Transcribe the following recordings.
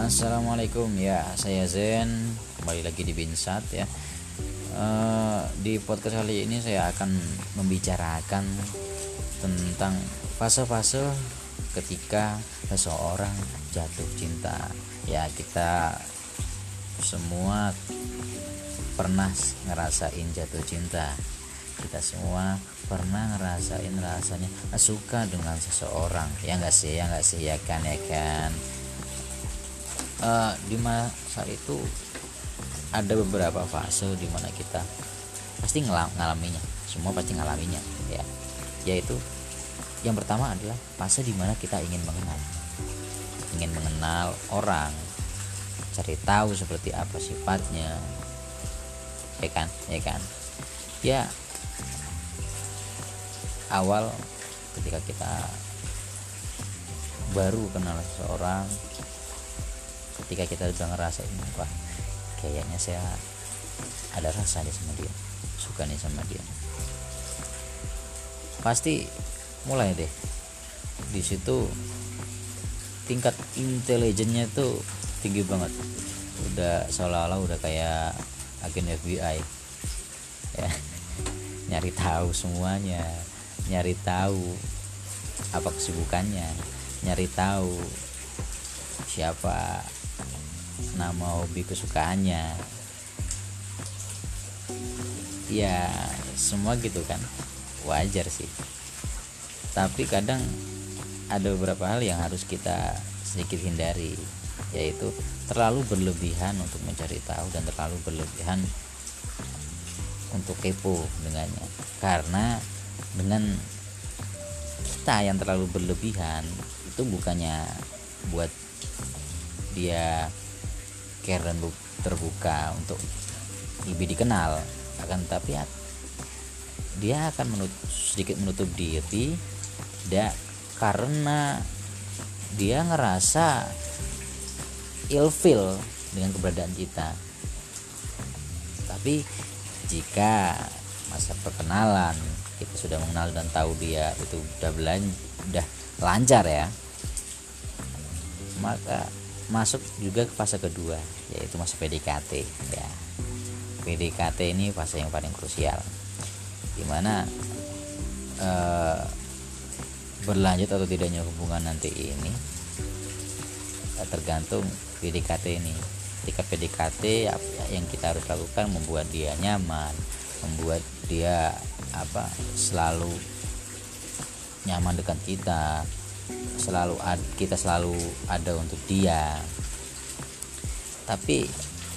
Assalamualaikum. Ya saya Zen. Kembali lagi di Binsat ya. Uh, di podcast kali ini saya akan membicarakan tentang fase-fase ketika seseorang jatuh cinta. Ya kita semua pernah ngerasain jatuh cinta. Kita semua pernah ngerasain rasanya suka dengan seseorang. Ya enggak sih? Ya enggak sih? Ya kan? Ya kan uh, di masa itu ada beberapa fase di mana kita pasti ngalaminya. Semua pasti ngalaminya ya. Yaitu yang pertama adalah fase di mana kita ingin mengenal. Ingin mengenal orang cari tahu seperti apa sifatnya ya kan ya kan? Ya awal ketika kita baru kenal seseorang ketika kita udah ngerasain wah kayaknya saya ada rasa nih sama dia suka nih sama dia. Pasti mulai deh. Di situ tingkat intelijennya tuh tinggi banget. Udah seolah-olah udah kayak agen FBI ya nyari tahu semuanya nyari tahu apa kesibukannya nyari tahu siapa nama hobi kesukaannya. Ya semua gitu kan. Wajar sih. Tapi kadang ada beberapa hal yang harus kita sedikit hindari yaitu terlalu berlebihan untuk mencari tahu dan terlalu berlebihan untuk kepo dengannya. Karena dengan kita yang terlalu berlebihan itu bukannya buat dia care dan terbuka untuk lebih dikenal. Akan tapi ya, dia akan menut, sedikit menutup diri tidak karena dia ngerasa ilfil dengan keberadaan kita. Tapi jika masa perkenalan kita sudah mengenal dan tahu dia itu udah belan udah lancar ya maka masuk juga ke fase kedua yaitu masa PDKT ya. PDKT ini fase yang paling krusial di mana eh, berlanjut atau tidaknya hubungan nanti ini eh, tergantung PDKT ini. Ketika PDKT yang kita harus lakukan membuat dia nyaman membuat dia apa selalu nyaman dekat kita selalu ad, kita selalu ada untuk dia. Tapi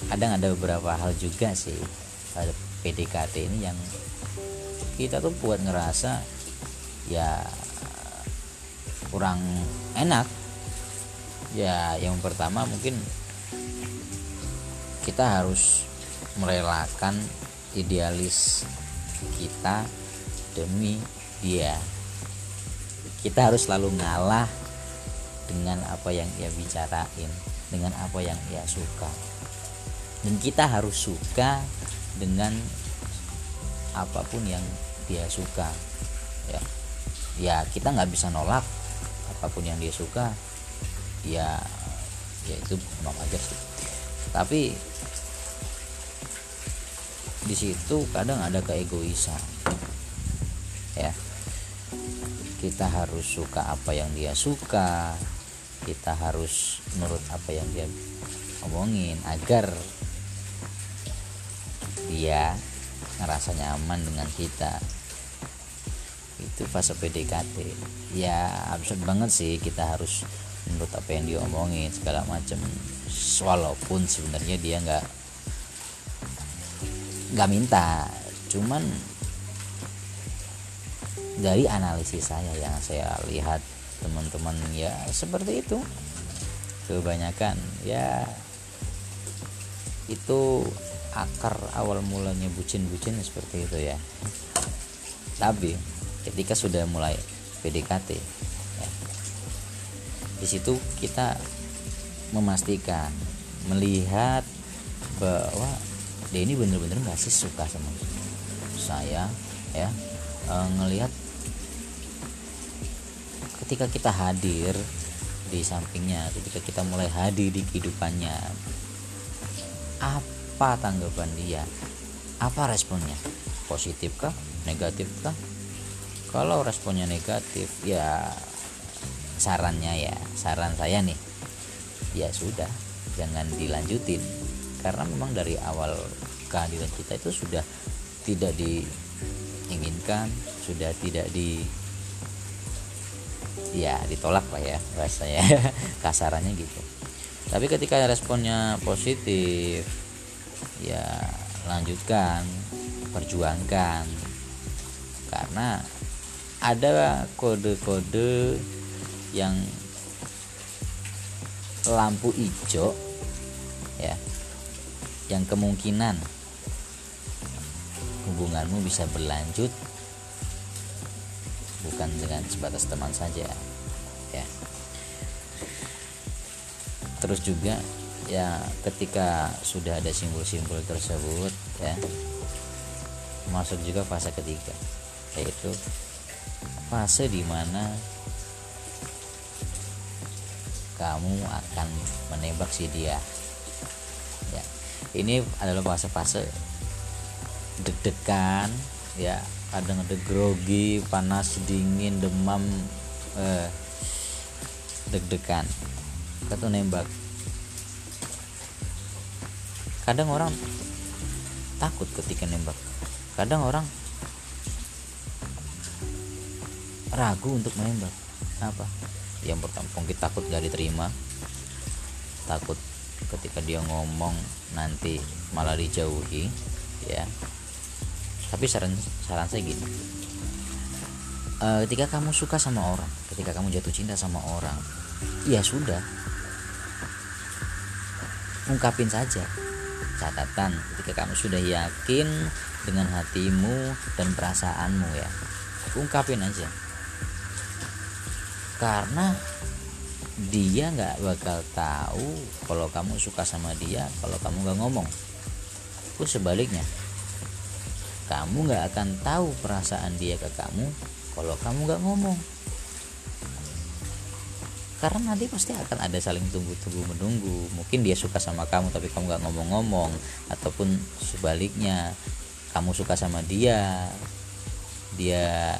kadang ada beberapa hal juga sih pada PDKT ini yang kita tuh buat ngerasa ya kurang enak. Ya yang pertama mungkin kita harus merelakan idealis kita demi dia kita harus selalu ngalah dengan apa yang ia bicarain dengan apa yang ia suka. Dan kita harus suka dengan apa pun yang dia suka. Ya ya kita nggak bisa nolak apa pun yang dia suka. Ya ya itu memang aja sih. Tapi di situ kadang ada keegoisan. Ya kita harus suka apa yang dia suka. Kita harus menurut apa yang dia omongin agar dia ngerasa nyaman dengan kita. Itu fase PDKT ya absurd banget sih. Kita harus menurut apa yang dia omongin segala macam walaupun sebenarnya dia nggak nggak minta. Cuman dari analisis saya yang saya lihat teman-teman ya seperti itu. Kebanyakan ya itu akar awal mulanya bucin-bucin seperti itu ya. Tapi ketika sudah mulai PDKT ya, di situ kita memastikan melihat bahwa dia ini bener-bener nggak sih suka sama saya ya. E, ngelihat ketika kita hadir di sampingnya ketika kita mulai hadir di kehidupannya apa tanggapan dia? Apa responnya? Positif kah? Negatif kah? Kalau responnya negatif ya sarannya ya saran saya nih ya sudah jangan dilanjutin. Karena memang dari awal kehadiran kita itu sudah tidak diinginkan sudah tidak di ya ditolak lah ya rasanya. Kasarannya gitu. Tapi ketika responnya positif ya lanjutkan perjuangkan. Karena ada kode-kode yang lampu hijau ya yang kemungkinan hubunganmu bisa berlanjut bukan dengan sebatas teman saja ya. Terus juga ya ketika sudah ada simbol-simbol tersebut ya masuk juga fase ketiga yaitu fase di mana kamu akan menembak si dia ya. Ini adalah fase-fase deg-degan ya kadang ada grogi panas dingin demam eh, deg-degan. Kita nembak. Kadang orang takut ketika nembak. Kadang orang ragu untuk menembak. Apa yang pertama mungkin takut gak diterima. Takut ketika dia ngomong nanti malah dijauhi ya tapi saran saran saya gini. E, ketika kamu suka sama orang ketika kamu jatuh cinta sama orang ya sudah. Ungkapin saja catatan ketika kamu sudah yakin dengan hatimu dan perasaanmu ya. Ungkapin aja. Karena dia nggak bakal tahu kalau kamu suka sama dia kalau kamu nggak ngomong. Itu sebaliknya kamu gak akan tahu perasaan dia ke kamu kalau kamu gak ngomong. Karena nanti pasti akan ada saling tunggu-tunggu menunggu. Mungkin dia suka sama kamu tapi kamu gak ngomong-ngomong. Ataupun sebaliknya kamu suka sama dia dia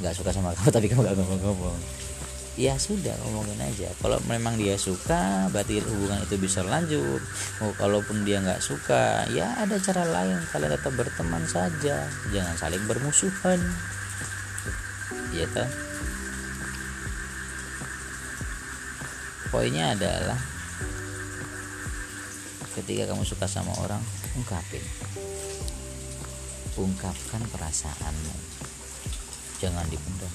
nggak suka sama kamu tapi kamu gak ngomong-ngomong ya sudah ngomongin aja. Kalau memang dia suka berarti hubungan itu bisa lanjut. Oh kalaupun dia nggak suka ya ada cara lain. Kalian tetap berteman saja. Jangan saling bermusuhan. Ya toh? Poinnya adalah ketika kamu suka sama orang ungkapin. Ungkapkan perasaanmu. Jangan dipendam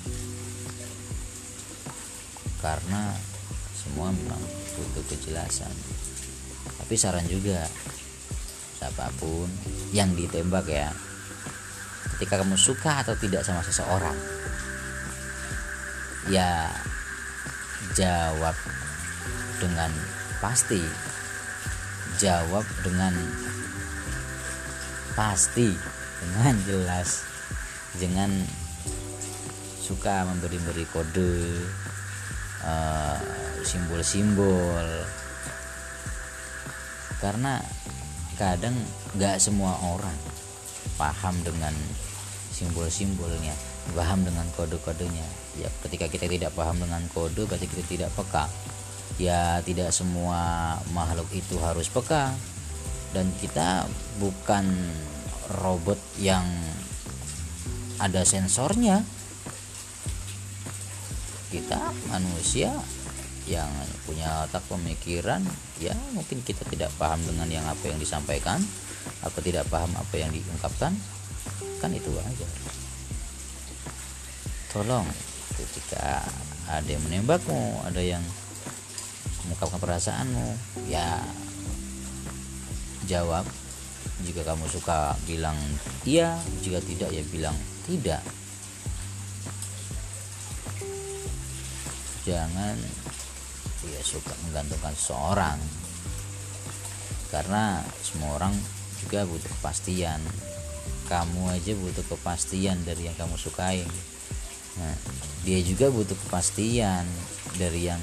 karena semua memang butuh kejelasan. Tapi saran juga siapa pun yang ditembak ya ketika kamu suka atau tidak sama seseorang ya jawab dengan pasti. Jawab dengan pasti dengan jelas. Jangan suka memberi-beri kode simbol-simbol. Uh, karena kadang nggak semua orang paham dengan simbol-simbolnya paham dengan kode-kodenya. Ya ketika kita tidak paham dengan kode berarti kita tidak peka. Ya tidak semua makhluk itu harus peka. Dan kita bukan robot yang ada sensornya kita manusia yang punya otak pemikiran ya mungkin kita tidak paham dengan yang apa yang disampaikan atau tidak paham apa yang diungkapkan kan itu aja. Tolong ketika ada yang menembakmu ada yang mengungkapkan perasaanmu ya jawab. Jika kamu suka bilang iya jika tidak ya bilang tidak jangan ya suka menggantungkan seseorang. Karena semua orang juga butuh kepastian. Kamu aja butuh kepastian dari yang kamu sukai. Nah, dia juga butuh kepastian dari yang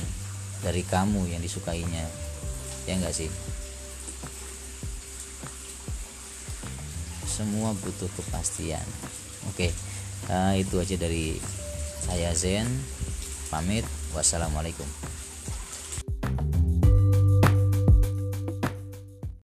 dari kamu yang disukainya. Ya enggak sih? Semua butuh kepastian. Oke uh, itu aja dari saya Zen. Pamit wassalamualaikum